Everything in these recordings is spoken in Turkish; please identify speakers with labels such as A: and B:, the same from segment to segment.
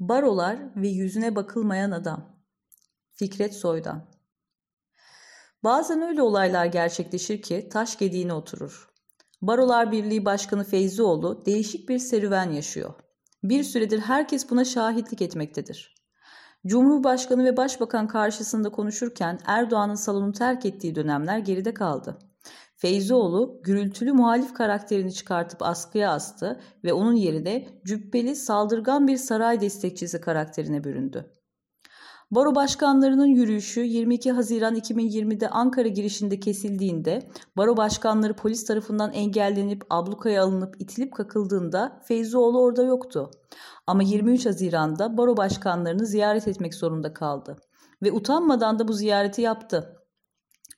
A: Barolar ve yüzüne bakılmayan adam. Fikret Soydan. Bazen öyle olaylar gerçekleşir ki taş gediğine oturur. Barolar Birliği Başkanı Feyzioğlu değişik bir serüven yaşıyor. Bir süredir herkes buna şahitlik etmektedir. Cumhurbaşkanı ve Başbakan karşısında konuşurken Erdoğan'ın salonu terk ettiği dönemler geride kaldı. Feyzioğlu gürültülü muhalif karakterini çıkartıp askıya astı ve onun yerine cübbeli saldırgan bir saray destekçisi karakterine büründü. Baro başkanlarının yürüyüşü 22 Haziran 2020'de Ankara girişinde kesildiğinde baro başkanları polis tarafından engellenip ablukaya alınıp itilip kakıldığında Feyzioğlu orada yoktu. Ama 23 Haziran'da baro başkanlarını ziyaret etmek zorunda kaldı ve utanmadan da bu ziyareti yaptı.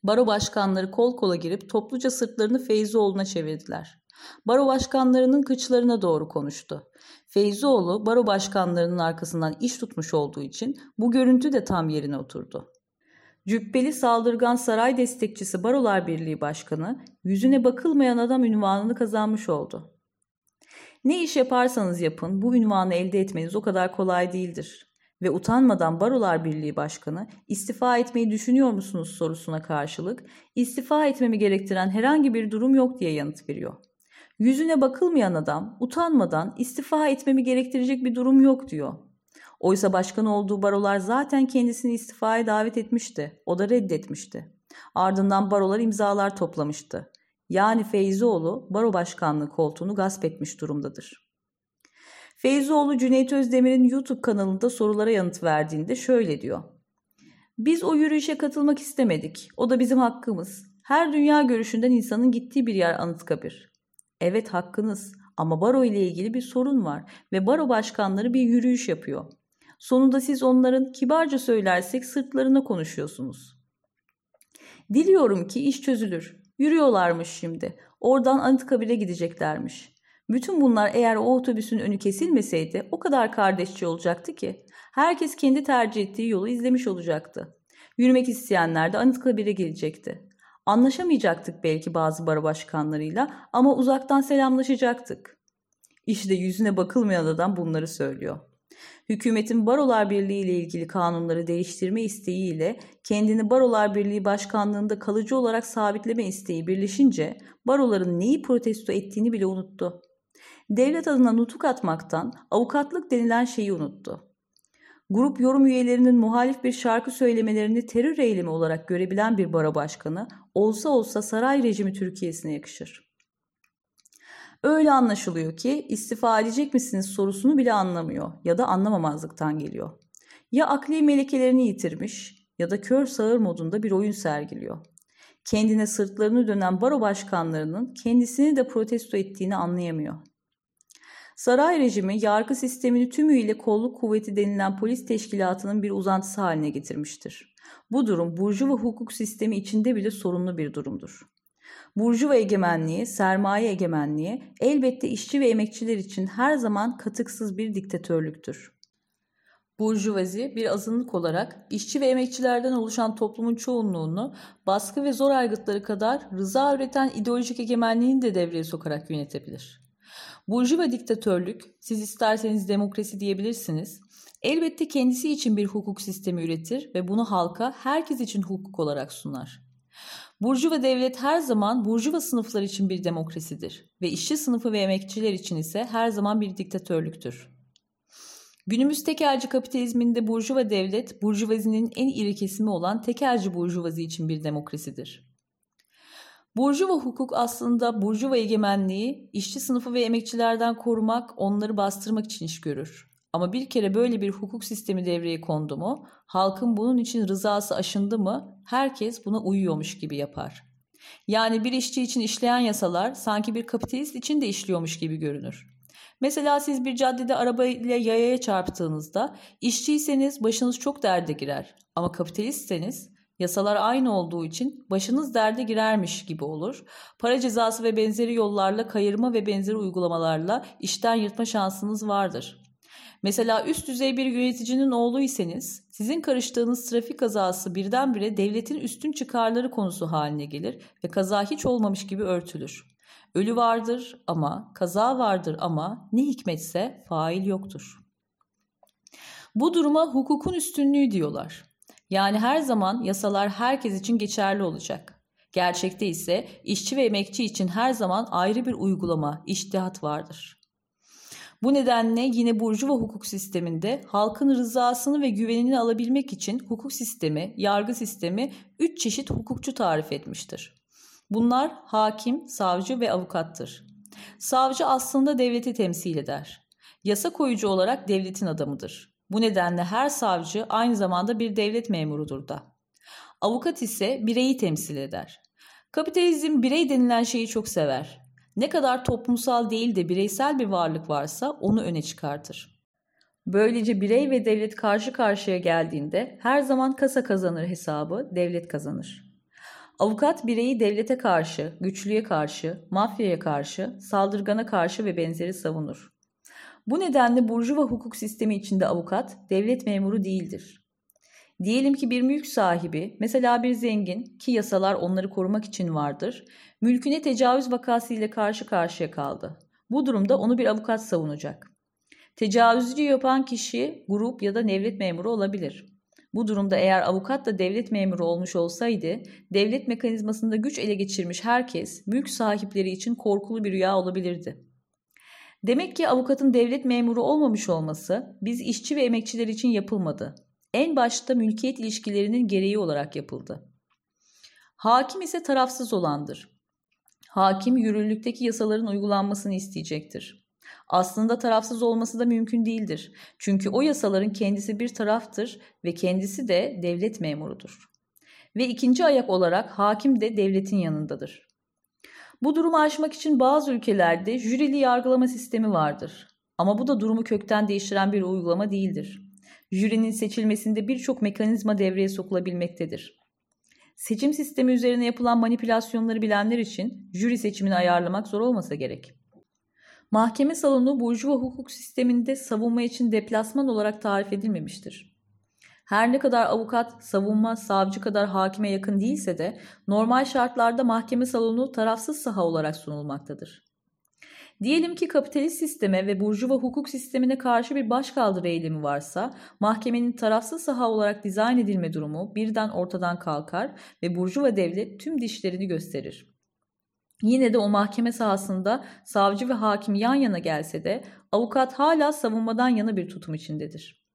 A: Baro başkanları kol kola girip topluca sırtlarını Feyzioğlu'na çevirdiler. Baro başkanlarının kıçlarına doğru konuştu. Feyzioğlu baro başkanlarının arkasından iş tutmuş olduğu için bu görüntü de tam yerine oturdu. Cübbeli saldırgan saray destekçisi Barolar Birliği Başkanı yüzüne bakılmayan adam ünvanını kazanmış oldu. Ne iş yaparsanız yapın bu ünvanı elde etmeniz o kadar kolay değildir. Ve utanmadan Barolar Birliği Başkanı istifa etmeyi düşünüyor musunuz sorusuna karşılık istifa etmemi gerektiren herhangi bir durum yok diye yanıt veriyor. Yüzüne bakılmayan adam utanmadan istifa etmemi gerektirecek bir durum yok diyor. Oysa başkan olduğu barolar zaten kendisini istifaya davet etmişti. O da reddetmişti. Ardından barolar imzalar toplamıştı. Yani Feyzioğlu baro başkanlığı koltuğunu gasp etmiş durumdadır. Feyzioğlu Cüneyt Özdemir'in YouTube kanalında sorulara yanıt verdiğinde şöyle diyor. Biz o yürüyüşe katılmak istemedik. O da bizim hakkımız. Her dünya görüşünden insanın gittiği bir yer Anıtkabir. Evet hakkınız ama baro ile ilgili bir sorun var ve baro başkanları bir yürüyüş yapıyor. Sonunda siz onların kibarca söylersek sırtlarına konuşuyorsunuz. Diliyorum ki iş çözülür. Yürüyorlarmış şimdi. Oradan Anıtkabir'e gideceklermiş. Bütün bunlar eğer o otobüsün önü kesilmeseydi o kadar kardeşçi olacaktı ki. Herkes kendi tercih ettiği yolu izlemiş olacaktı. Yürümek isteyenler de Anıtkabir'e gelecekti. Anlaşamayacaktık belki bazı baro başkanlarıyla ama uzaktan selamlaşacaktık. İşte yüzüne bakılmayan adam bunları söylüyor. Hükümetin Barolar Birliği ile ilgili kanunları değiştirme isteğiyle kendini Barolar Birliği başkanlığında kalıcı olarak sabitleme isteği birleşince baroların neyi protesto ettiğini bile unuttu. Devlet adına nutuk atmaktan avukatlık denilen şeyi unuttu. Grup yorum üyelerinin muhalif bir şarkı söylemelerini terör eylemi olarak görebilen bir baro başkanı olsa olsa saray rejimi Türkiye'sine yakışır. Öyle anlaşılıyor ki istifa edecek misiniz sorusunu bile anlamıyor ya da anlamamazlıktan geliyor. Ya akli melekelerini yitirmiş ya da kör sağır modunda bir oyun sergiliyor. Kendine sırtlarını dönen baro başkanlarının kendisini de protesto ettiğini anlayamıyor. Saray rejimi yargı sistemini tümüyle kolluk kuvveti denilen polis teşkilatının bir uzantısı haline getirmiştir. Bu durum burjuva hukuk sistemi içinde bile sorunlu bir durumdur. Burjuva egemenliği, sermaye egemenliği elbette işçi ve emekçiler için her zaman katıksız bir diktatörlüktür. Burjuvazi bir azınlık olarak işçi ve emekçilerden oluşan toplumun çoğunluğunu baskı ve zor aygıtları kadar rıza üreten ideolojik egemenliğini de devreye sokarak yönetebilir. Burjuva diktatörlük, siz isterseniz demokrasi diyebilirsiniz, elbette kendisi için bir hukuk sistemi üretir ve bunu halka herkes için hukuk olarak sunar. Burjuva devlet her zaman burjuva sınıflar için bir demokrasidir ve işçi sınıfı ve emekçiler için ise her zaman bir diktatörlüktür. Günümüz tekelci kapitalizminde burjuva devlet, burjuvazinin en iri kesimi olan tekelci burjuvazi için bir demokrasidir. Burjuva hukuk aslında burjuva egemenliği işçi sınıfı ve emekçilerden korumak, onları bastırmak için iş görür. Ama bir kere böyle bir hukuk sistemi devreye kondu mu, halkın bunun için rızası aşındı mı, herkes buna uyuyormuş gibi yapar. Yani bir işçi için işleyen yasalar sanki bir kapitalist için de işliyormuş gibi görünür. Mesela siz bir caddede araba ile yayaya çarptığınızda işçiyseniz başınız çok derde girer. Ama kapitalistseniz Yasalar aynı olduğu için başınız derde girermiş gibi olur. Para cezası ve benzeri yollarla kayırma ve benzeri uygulamalarla işten yırtma şansınız vardır. Mesela üst düzey bir yöneticinin oğluysanız sizin karıştığınız trafik kazası birdenbire devletin üstün çıkarları konusu haline gelir ve kaza hiç olmamış gibi örtülür. Ölü vardır ama, kaza vardır ama ne hikmetse fail yoktur. Bu duruma hukukun üstünlüğü diyorlar. Yani her zaman yasalar herkes için geçerli olacak. Gerçekte ise işçi ve emekçi için her zaman ayrı bir uygulama, iştihat vardır. Bu nedenle yine burjuva hukuk sisteminde halkın rızasını ve güvenini alabilmek için hukuk sistemi, yargı sistemi üç çeşit hukukçu tarif etmiştir. Bunlar hakim, savcı ve avukattır. Savcı aslında devleti temsil eder. Yasa koyucu olarak devletin adamıdır. Bu nedenle her savcı aynı zamanda bir devlet memurudur da. Avukat ise bireyi temsil eder. Kapitalizm birey denilen şeyi çok sever. Ne kadar toplumsal değil de bireysel bir varlık varsa onu öne çıkartır. Böylece birey ve devlet karşı karşıya geldiğinde her zaman kasa kazanır hesabı devlet kazanır. Avukat bireyi devlete karşı, güçlüye karşı, mafyaya karşı, saldırgana karşı ve benzeri savunur. Bu nedenle burjuva hukuk sistemi içinde avukat devlet memuru değildir. Diyelim ki bir mülk sahibi, mesela bir zengin ki yasalar onları korumak için vardır, mülküne tecavüz vakası ile karşı karşıya kaldı. Bu durumda onu bir avukat savunacak. Tecavüzcü yapan kişi grup ya da devlet memuru olabilir. Bu durumda eğer avukat da devlet memuru olmuş olsaydı, devlet mekanizmasında güç ele geçirmiş herkes mülk sahipleri için korkulu bir rüya olabilirdi. Demek ki avukatın devlet memuru olmamış olması biz işçi ve emekçiler için yapılmadı. En başta mülkiyet ilişkilerinin gereği olarak yapıldı. Hakim ise tarafsız olandır. Hakim yürürlükteki yasaların uygulanmasını isteyecektir. Aslında tarafsız olması da mümkün değildir. Çünkü o yasaların kendisi bir taraftır ve kendisi de devlet memurudur. Ve ikinci ayak olarak hakim de devletin yanındadır. Bu durumu aşmak için bazı ülkelerde jürili yargılama sistemi vardır. Ama bu da durumu kökten değiştiren bir uygulama değildir. Jürinin seçilmesinde birçok mekanizma devreye sokulabilmektedir. Seçim sistemi üzerine yapılan manipülasyonları bilenler için jüri seçimini ayarlamak zor olmasa gerek. Mahkeme salonu burjuva hukuk sisteminde savunma için deplasman olarak tarif edilmemiştir. Her ne kadar avukat, savunma, savcı kadar hakime yakın değilse de normal şartlarda mahkeme salonu tarafsız saha olarak sunulmaktadır. Diyelim ki kapitalist sisteme ve burjuva hukuk sistemine karşı bir başkaldırı eylemi varsa, mahkemenin tarafsız saha olarak dizayn edilme durumu birden ortadan kalkar ve burjuva devlet tüm dişlerini gösterir. Yine de o mahkeme sahasında savcı ve hakim yan yana gelse de avukat hala savunmadan yana bir tutum içindedir.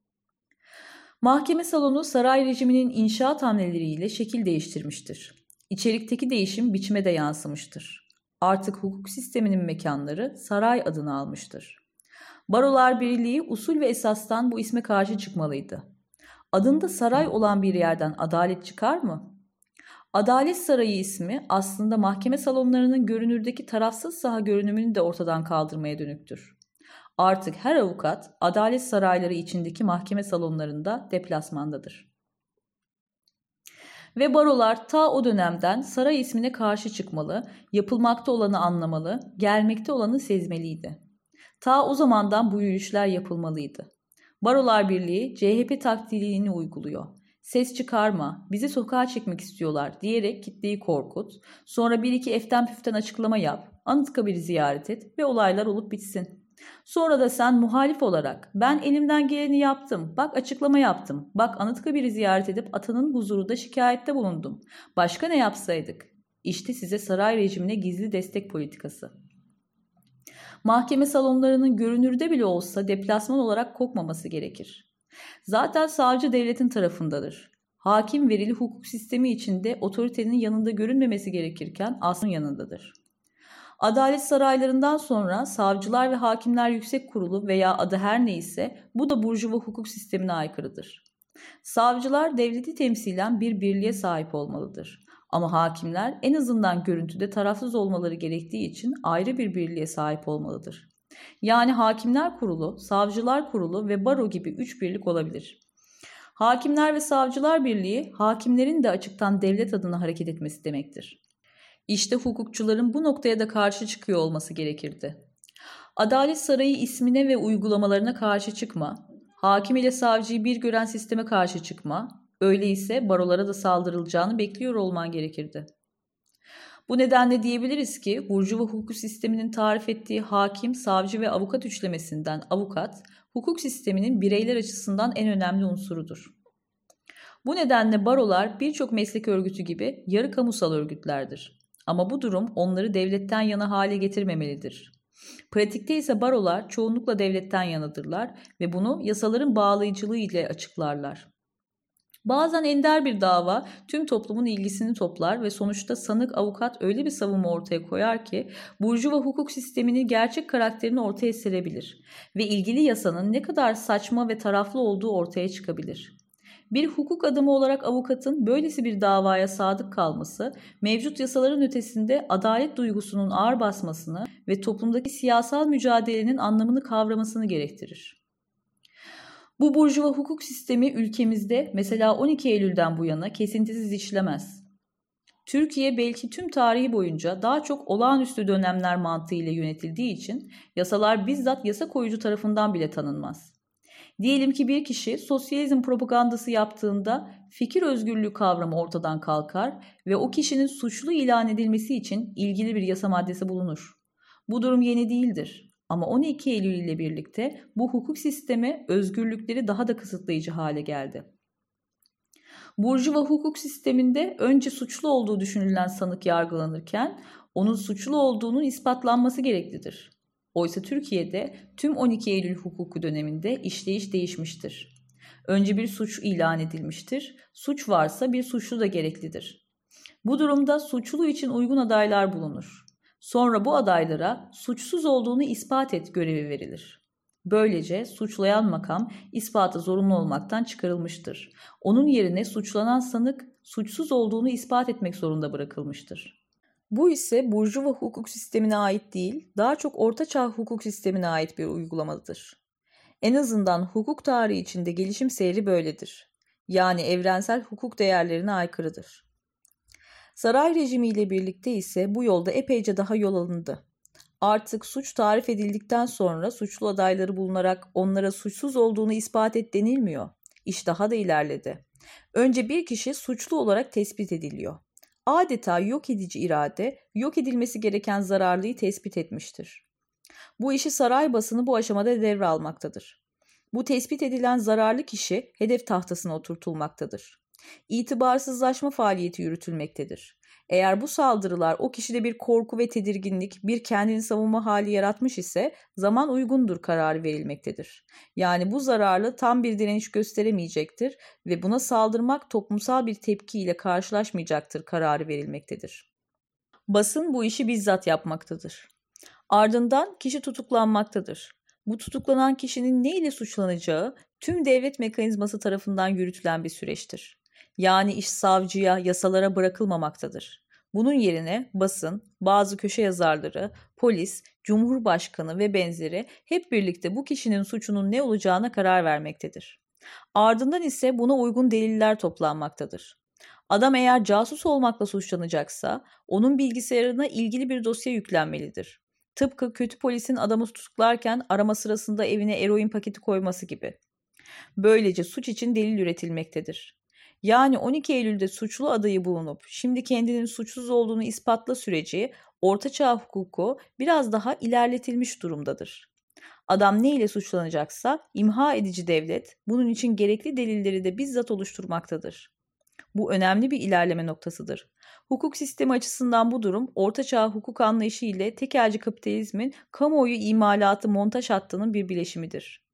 A: Mahkeme salonu saray rejiminin inşaat hamleleriyle şekil değiştirmiştir. İçerikteki değişim biçime de yansımıştır. Artık hukuk sisteminin mekanları saray adını almıştır. Barolar Birliği usul ve esastan bu isme karşı çıkmalıydı. Adında saray olan bir yerden adalet çıkar mı? Adalet Sarayı ismi aslında mahkeme salonlarının görünürdeki tarafsız saha görünümünü de ortadan kaldırmaya dönüktür. Artık her avukat adalet sarayları içindeki mahkeme salonlarında deplasmandadır. Ve barolar ta o dönemden saray ismine karşı çıkmalı, yapılmakta olanı anlamalı, gelmekte olanı sezmeliydi. Ta o zamandan bu yürüyüşler yapılmalıydı. Barolar Birliği CHP taktiğini uyguluyor. Ses çıkarma, bizi sokağa çekmek istiyorlar diyerek kitleyi korkut. Sonra bir iki eften püften açıklama yap, Anıtkabir'i ziyaret et ve olaylar olup bitsin. Sonra da sen muhalif olarak ben elimden geleni yaptım, bak açıklama yaptım, bak Anıtkabir'i ziyaret edip atanın huzurunda şikayette bulundum. Başka ne yapsaydık? İşte size saray rejimine gizli destek politikası. Mahkeme salonlarının görünürde bile olsa deplasman olarak kokmaması gerekir. Zaten savcı devletin tarafındadır. Hakim verili hukuk sistemi içinde otoritenin yanında görünmemesi gerekirken aslın yanındadır. Adalet saraylarından sonra savcılar ve hakimler yüksek kurulu veya adı her neyse bu da burjuva hukuk sistemine aykırıdır. Savcılar devleti temsilen bir birliğe sahip olmalıdır. Ama hakimler en azından görüntüde tarafsız olmaları gerektiği için ayrı bir birliğe sahip olmalıdır. Yani hakimler kurulu, savcılar kurulu ve baro gibi üç birlik olabilir. Hakimler ve savcılar birliği hakimlerin de açıktan devlet adına hareket etmesi demektir. İşte hukukçuların bu noktaya da karşı çıkıyor olması gerekirdi. Adalet Sarayı ismine ve uygulamalarına karşı çıkma, hakim ile savcıyı bir gören sisteme karşı çıkma, öyleyse barolara da saldırılacağını bekliyor olman gerekirdi. Bu nedenle diyebiliriz ki Burjuva hukuku sisteminin tarif ettiği hakim, savcı ve avukat üçlemesinden avukat, hukuk sisteminin bireyler açısından en önemli unsurudur. Bu nedenle barolar birçok meslek örgütü gibi yarı kamusal örgütlerdir. Ama bu durum onları devletten yana hale getirmemelidir. Pratikte ise barolar çoğunlukla devletten yanadırlar ve bunu yasaların bağlayıcılığı ile açıklarlar. Bazen ender bir dava tüm toplumun ilgisini toplar ve sonuçta sanık avukat öyle bir savunma ortaya koyar ki burjuva hukuk sisteminin gerçek karakterini ortaya serebilir ve ilgili yasanın ne kadar saçma ve taraflı olduğu ortaya çıkabilir. Bir hukuk adamı olarak avukatın böylesi bir davaya sadık kalması, mevcut yasaların ötesinde adalet duygusunun ağır basmasını ve toplumdaki siyasal mücadelenin anlamını kavramasını gerektirir. Bu burjuva hukuk sistemi ülkemizde mesela 12 Eylül'den bu yana kesintisiz işlemez. Türkiye belki tüm tarihi boyunca daha çok olağanüstü dönemler mantığıyla yönetildiği için yasalar bizzat yasa koyucu tarafından bile tanınmaz. Diyelim ki bir kişi sosyalizm propagandası yaptığında fikir özgürlüğü kavramı ortadan kalkar ve o kişinin suçlu ilan edilmesi için ilgili bir yasa maddesi bulunur. Bu durum yeni değildir. Ama 12 Eylül ile birlikte bu hukuk sistemi özgürlükleri daha da kısıtlayıcı hale geldi. Burjuva hukuk sisteminde önce suçlu olduğu düşünülen sanık yargılanırken onun suçlu olduğunun ispatlanması gereklidir. Oysa Türkiye'de tüm 12 Eylül hukuku döneminde işleyiş değişmiştir. Önce bir suç ilan edilmiştir. Suç varsa bir suçlu da gereklidir. Bu durumda suçlu için uygun adaylar bulunur. Sonra bu adaylara suçsuz olduğunu ispat et görevi verilir. Böylece suçlayan makam ispatı zorunlu olmaktan çıkarılmıştır. Onun yerine suçlanan sanık suçsuz olduğunu ispat etmek zorunda bırakılmıştır. Bu ise Burjuva hukuk sistemine ait değil, daha çok Ortaçağ hukuk sistemine ait bir uygulamadır. En azından hukuk tarihi içinde gelişim seyri böyledir. Yani evrensel hukuk değerlerine aykırıdır. Saray rejimiyle birlikte ise bu yolda epeyce daha yol alındı. Artık suç tarif edildikten sonra suçlu adayları bulunarak onlara suçsuz olduğunu ispat et denilmiyor. İş daha da ilerledi. Önce bir kişi suçlu olarak tespit ediliyor adeta yok edici irade, yok edilmesi gereken zararlıyı tespit etmiştir. Bu işi saray basını bu aşamada devralmaktadır. Bu tespit edilen zararlı kişi hedef tahtasına oturtulmaktadır. İtibarsızlaşma faaliyeti yürütülmektedir. Eğer bu saldırılar o kişide bir korku ve tedirginlik, bir kendini savunma hali yaratmış ise zaman uygundur kararı verilmektedir. Yani bu zararlı tam bir direniş gösteremeyecektir ve buna saldırmak toplumsal bir tepkiyle karşılaşmayacaktır kararı verilmektedir. Basın bu işi bizzat yapmaktadır. Ardından kişi tutuklanmaktadır. Bu tutuklanan kişinin ne ile suçlanacağı tüm devlet mekanizması tarafından yürütülen bir süreçtir. Yani iş savcıya, yasalara bırakılmamaktadır. Bunun yerine basın, bazı köşe yazarları, polis, cumhurbaşkanı ve benzeri hep birlikte bu kişinin suçunun ne olacağına karar vermektedir. Ardından ise buna uygun deliller toplanmaktadır. Adam eğer casus olmakla suçlanacaksa onun bilgisayarına ilgili bir dosya yüklenmelidir. Tıpkı kötü polisin adamı tutuklarken arama sırasında evine eroin paketi koyması gibi. Böylece suç için delil üretilmektedir. Yani 12 Eylül'de suçlu adayı bulunup şimdi kendinin suçsuz olduğunu ispatla süreci ortaçağ hukuku biraz daha ilerletilmiş durumdadır. Adam ne ile suçlanacaksa imha edici devlet bunun için gerekli delilleri de bizzat oluşturmaktadır. Bu önemli bir ilerleme noktasıdır. Hukuk sistemi açısından bu durum ortaçağ hukuk anlayışı ile tekelci kapitalizmin kamuoyu imalatı montaj hattının bir bileşimidir.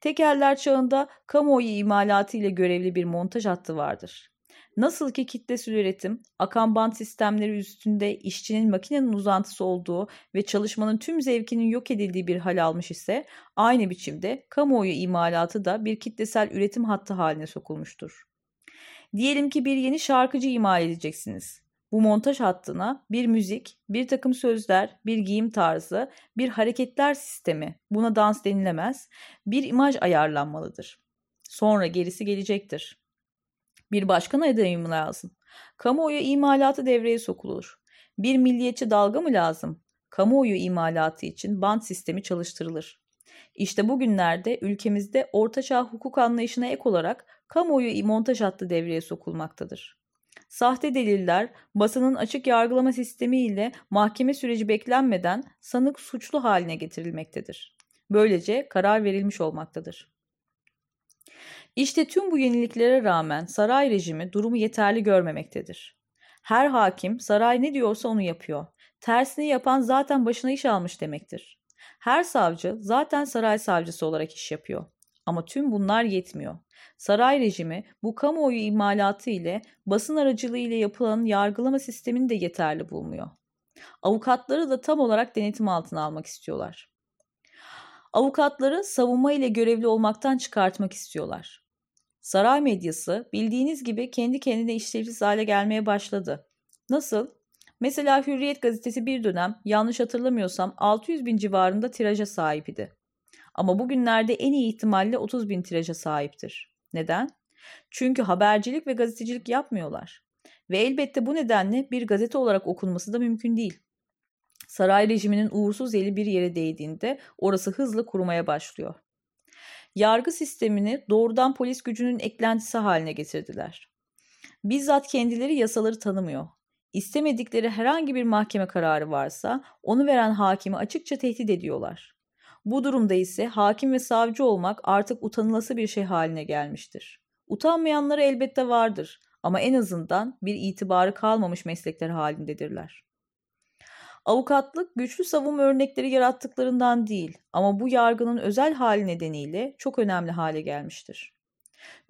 A: Tekerler çağında kamuoyu imalatı ile görevli bir montaj hattı vardır. Nasıl ki kitlesel üretim, akan bant sistemleri üstünde işçinin makinenin uzantısı olduğu ve çalışmanın tüm zevkinin yok edildiği bir hal almış ise aynı biçimde kamuoyu imalatı da bir kitlesel üretim hattı haline sokulmuştur. Diyelim ki bir yeni şarkıcı imal edeceksiniz. Bu montaj hattına bir müzik, bir takım sözler, bir giyim tarzı, bir hareketler sistemi, buna dans denilemez, bir imaj ayarlanmalıdır. Sonra gerisi gelecektir. Bir başkan adayı mı lazım? Kamuoyu imalatı devreye sokulur. Bir milliyetçi dalga mı lazım? Kamuoyu imalatı için band sistemi çalıştırılır. İşte bugünlerde ülkemizde ortaçağ hukuk anlayışına ek olarak kamuoyu montaj hattı devreye sokulmaktadır. Sahte deliller, basının açık yargılama sistemi ile mahkeme süreci beklenmeden sanık suçlu haline getirilmektedir. Böylece karar verilmiş olmaktadır. İşte tüm bu yeniliklere rağmen saray rejimi durumu yeterli görmemektedir. Her hakim saray ne diyorsa onu yapıyor. Tersini yapan zaten başına iş almış demektir. Her savcı zaten saray savcısı olarak iş yapıyor. Ama tüm bunlar yetmiyor. Saray rejimi bu kamuoyu imalatı ile basın aracılığı ile yapılan yargılama sistemini de yeterli bulmuyor. Avukatları da tam olarak denetim altına almak istiyorlar. Avukatları savunma ile görevli olmaktan çıkartmak istiyorlar. Saray medyası bildiğiniz gibi kendi kendine işlevsiz hale gelmeye başladı. Nasıl? Mesela Hürriyet gazetesi bir dönem yanlış hatırlamıyorsam 600 bin civarında tiraja sahip idi. Ama bugünlerde en iyi ihtimalle 30 bin tiraja sahiptir. Neden? Çünkü habercilik ve gazetecilik yapmıyorlar. Ve elbette bu nedenle bir gazete olarak okunması da mümkün değil. Saray rejiminin uğursuz eli bir yere değdiğinde orası hızla kurumaya başlıyor. Yargı sistemini doğrudan polis gücünün eklentisi haline getirdiler. Bizzat kendileri yasaları tanımıyor. İstemedikleri herhangi bir mahkeme kararı varsa onu veren hakimi açıkça tehdit ediyorlar. Bu durumda ise hakim ve savcı olmak artık utanılası bir şey haline gelmiştir. Utanmayanları elbette vardır ama en azından bir itibarı kalmamış meslekler halindedirler. Avukatlık güçlü savunma örnekleri yarattıklarından değil ama bu yargının özel hali nedeniyle çok önemli hale gelmiştir.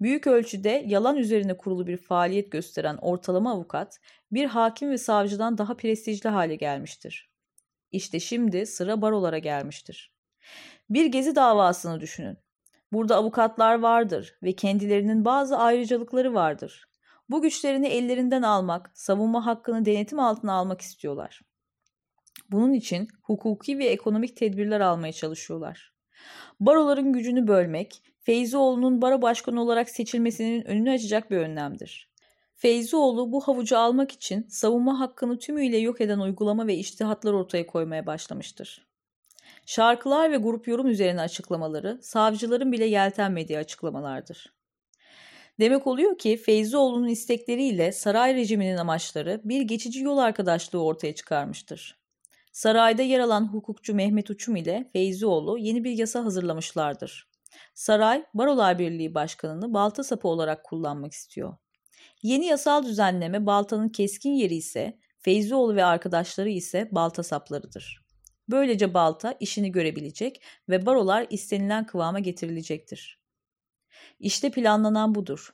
A: Büyük ölçüde yalan üzerine kurulu bir faaliyet gösteren ortalama avukat bir hakim ve savcıdan daha prestijli hale gelmiştir. İşte şimdi sıra barolara gelmiştir. Bir gezi davasını düşünün. Burada avukatlar vardır ve kendilerinin bazı ayrıcalıkları vardır. Bu güçlerini ellerinden almak, savunma hakkını denetim altına almak istiyorlar. Bunun için hukuki ve ekonomik tedbirler almaya çalışıyorlar. Baroların gücünü bölmek, Feyzioğlu'nun baro başkanı olarak seçilmesinin önünü açacak bir önlemdir. Feyzioğlu bu havucu almak için savunma hakkını tümüyle yok eden uygulama ve iştihatlar ortaya koymaya başlamıştır. Şarkılar ve grup yorum üzerine açıklamaları savcıların bile yeltenmediği açıklamalardır. Demek oluyor ki Feyzioğlu'nun istekleriyle saray rejiminin amaçları bir geçici yol arkadaşlığı ortaya çıkarmıştır. Sarayda yer alan hukukçu Mehmet Uçum ile Feyzioğlu yeni bir yasa hazırlamışlardır. Saray, Barolar Birliği Başkanı'nı balta sapı olarak kullanmak istiyor. Yeni yasal düzenleme baltanın keskin yeri ise Feyzioğlu ve arkadaşları ise balta saplarıdır. Böylece balta işini görebilecek ve barolar istenilen kıvama getirilecektir. İşte planlanan budur.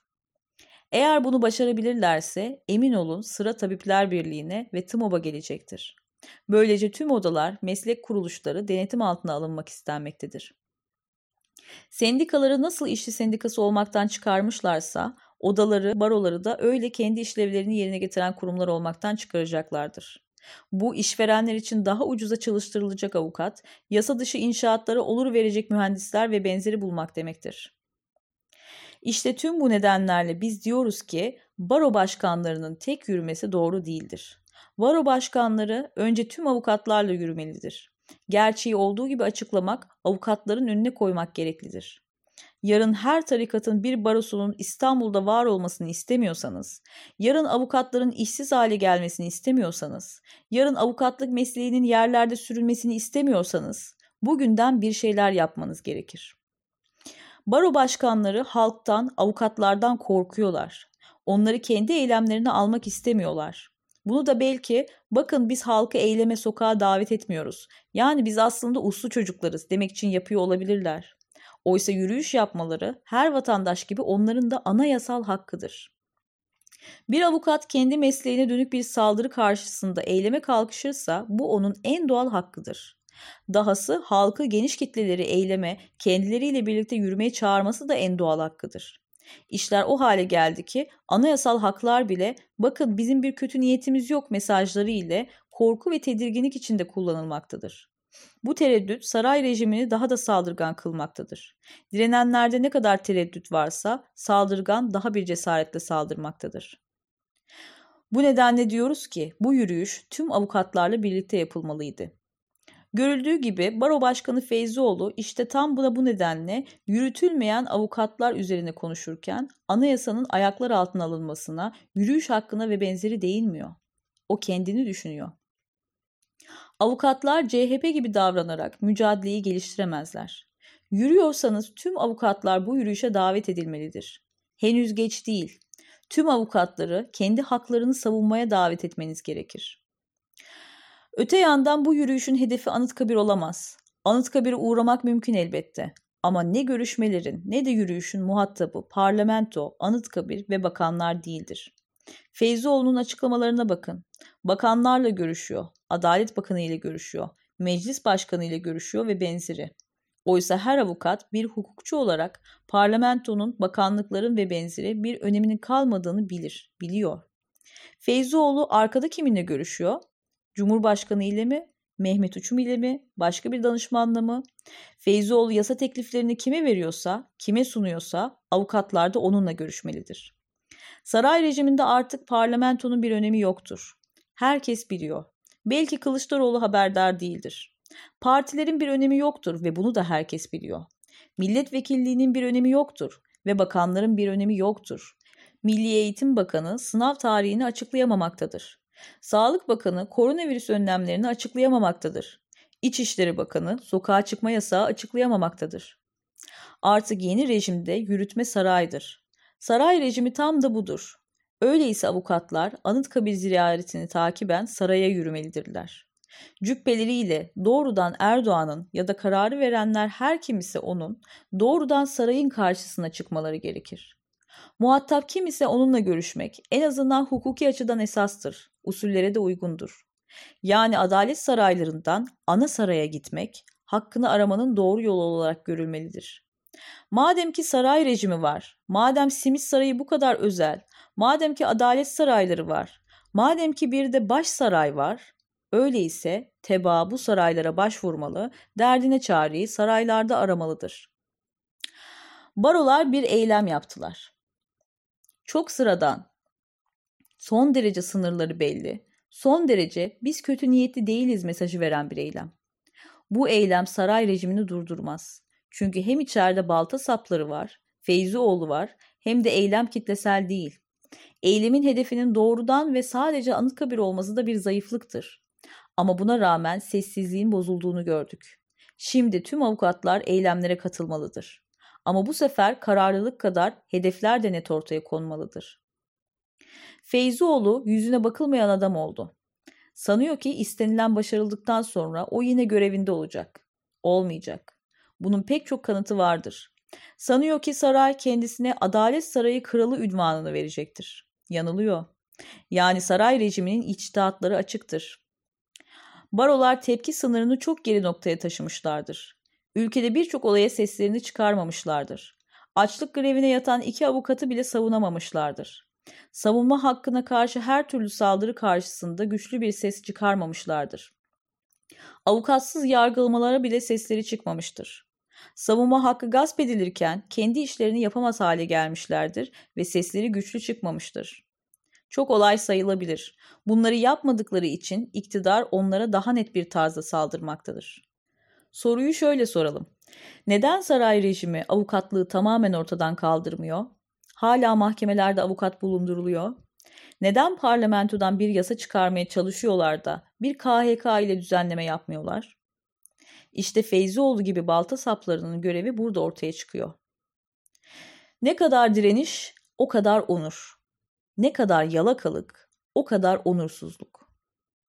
A: Eğer bunu başarabilirlerse emin olun sıra Tabipler Birliği'ne ve TMOB'a gelecektir. Böylece tüm odalar, meslek kuruluşları denetim altına alınmak istenmektedir. Sendikaları nasıl işçi sendikası olmaktan çıkarmışlarsa, odaları, baroları da öyle kendi işlevlerini yerine getiren kurumlar olmaktan çıkaracaklardır. Bu işverenler için daha ucuza çalıştırılacak avukat, yasa dışı inşaatlara olur verecek mühendisler ve benzeri bulmak demektir. İşte tüm bu nedenlerle biz diyoruz ki baro başkanlarının tek yürümesi doğru değildir. Baro başkanları önce tüm avukatlarla yürümelidir. Gerçeği olduğu gibi açıklamak, avukatların önüne koymak gereklidir. Yarın her tarikatın bir barosunun İstanbul'da var olmasını istemiyorsanız, yarın avukatların işsiz hale gelmesini istemiyorsanız, yarın avukatlık mesleğinin yerlerde sürülmesini istemiyorsanız, bugünden bir şeyler yapmanız gerekir. Baro başkanları halktan, avukatlardan korkuyorlar. Onları kendi eylemlerine almak istemiyorlar. Bunu da belki bakın biz halkı eyleme sokağa davet etmiyoruz. Yani biz aslında uslu çocuklarız demek için yapıyor olabilirler. Oysa yürüyüş yapmaları her vatandaş gibi onların da anayasal hakkıdır. Bir avukat kendi mesleğine dönük bir saldırı karşısında eyleme kalkışırsa bu onun en doğal hakkıdır. Dahası halkı geniş kitleleri eyleme, kendileriyle birlikte yürümeye çağırması da en doğal hakkıdır. İşler o hale geldi ki anayasal haklar bile bakın bizim bir kötü niyetimiz yok mesajları ile korku ve tedirginlik içinde kullanılmaktadır. Bu tereddüt saray rejimini daha da saldırgan kılmaktadır. Direnenlerde ne kadar tereddüt varsa saldırgan daha bir cesaretle saldırmaktadır. Bu nedenle diyoruz ki bu yürüyüş tüm avukatlarla birlikte yapılmalıydı. Görüldüğü gibi Baro Başkanı Feyzioğlu işte tam buna bu nedenle yürütülmeyen avukatlar üzerine konuşurken anayasanın ayaklar altına alınmasına, yürüyüş hakkına ve benzeri değinmiyor. O kendini düşünüyor. Avukatlar CHP gibi davranarak mücadeleyi geliştiremezler. Yürüyorsanız tüm avukatlar bu yürüyüşe davet edilmelidir. Henüz geç değil. Tüm avukatları kendi haklarını savunmaya davet etmeniz gerekir. Öte yandan bu yürüyüşün hedefi Anıtkabir olamaz. Anıtkabir'e uğramak mümkün elbette. Ama ne görüşmelerin ne de yürüyüşün muhatabı parlamento, Anıtkabir ve bakanlar değildir. Feyzioğlu'nun açıklamalarına bakın. Bakanlarla görüşüyor, Adalet Bakanı ile görüşüyor, Meclis Başkanı ile görüşüyor ve benzeri. Oysa her avukat bir hukukçu olarak parlamentonun, bakanlıkların ve benzeri bir öneminin kalmadığını bilir, biliyor. Feyzioğlu arkada kiminle görüşüyor? Cumhurbaşkanı ile mi? Mehmet Uçum ile mi? Başka bir danışmanla mı? Feyzioğlu yasa tekliflerini kime veriyorsa, kime sunuyorsa avukatlar da onunla görüşmelidir. Saray rejiminde artık parlamentonun bir önemi yoktur. Herkes biliyor. Belki Kılıçdaroğlu haberdar değildir. Partilerin bir önemi yoktur ve bunu da herkes biliyor. Milletvekilliğinin bir önemi yoktur ve bakanların bir önemi yoktur. Milli Eğitim Bakanı sınav tarihini açıklayamamaktadır. Sağlık Bakanı koronavirüs önlemlerini açıklayamamaktadır. İçişleri Bakanı sokağa çıkma yasağı açıklayamamaktadır. Artık yeni rejimde yürütme saraydır. Saray rejimi tam da budur. Öyleyse avukatlar Anıtkabir ziyaretini takiben saraya yürümelidirler. Cübbeleriyle doğrudan Erdoğan'ın ya da kararı verenler her kim ise onun doğrudan sarayın karşısına çıkmaları gerekir. Muhatap kim ise onunla görüşmek en azından hukuki açıdan esastır, usullere de uygundur. Yani adalet saraylarından ana saraya gitmek, hakkını aramanın doğru yolu olarak görülmelidir. Madem ki saray rejimi var, madem Simit Sarayı bu kadar özel, madem ki adalet sarayları var, madem ki bir de baş saray var, öyleyse teba bu saraylara başvurmalı, derdine çareyi saraylarda aramalıdır. Barolar bir eylem yaptılar. Çok sıradan, son derece sınırları belli, son derece biz kötü niyetli değiliz mesajı veren bir eylem. Bu eylem saray rejimini durdurmaz. Çünkü hem içeride balta sapları var, Feyzioğlu var, hem de eylem kitlesel değil. Eylemin hedefinin doğrudan ve sadece Anıtkabir olması da bir zayıflıktır. Ama buna rağmen sessizliğin bozulduğunu gördük. Şimdi tüm avukatlar eylemlere katılmalıdır. Ama bu sefer kararlılık kadar hedefler de net ortaya konmalıdır. Feyzioğlu yüzüne bakılmayan adam oldu. Sanıyor ki istenilen başarıldıktan sonra o yine görevinde olacak. Olmayacak. Bunun pek çok kanıtı vardır. Sanıyor ki saray kendisine Adalet Sarayı Kralı ünvanını verecektir. Yanılıyor. Yani saray rejiminin içtihatları açıktır. Barolar tepki sınırını çok geri noktaya taşımışlardır. Ülkede birçok olaya seslerini çıkarmamışlardır. Açlık grevine yatan iki avukatı bile savunamamışlardır. Savunma hakkına karşı her türlü saldırı karşısında güçlü bir ses çıkarmamışlardır. Avukatsız yargılamalara bile sesleri çıkmamıştır. Savunma hakkı gasp edilirken kendi işlerini yapamaz hale gelmişlerdir ve sesleri güçlü çıkmamıştır. Çok olay sayılabilir. Bunları yapmadıkları için iktidar onlara daha net bir tarzda saldırmaktadır. Soruyu şöyle soralım. Neden saray rejimi avukatlığı tamamen ortadan kaldırmıyor? Hala mahkemelerde avukat bulunduruluyor. Neden parlamentodan bir yasa çıkarmaya çalışıyorlar da bir KHK ile düzenleme yapmıyorlar? İşte Feyzioğlu gibi balta saplarının görevi burada ortaya çıkıyor. Ne kadar direniş, o kadar onur. Ne kadar yalakalık, o kadar onursuzluk.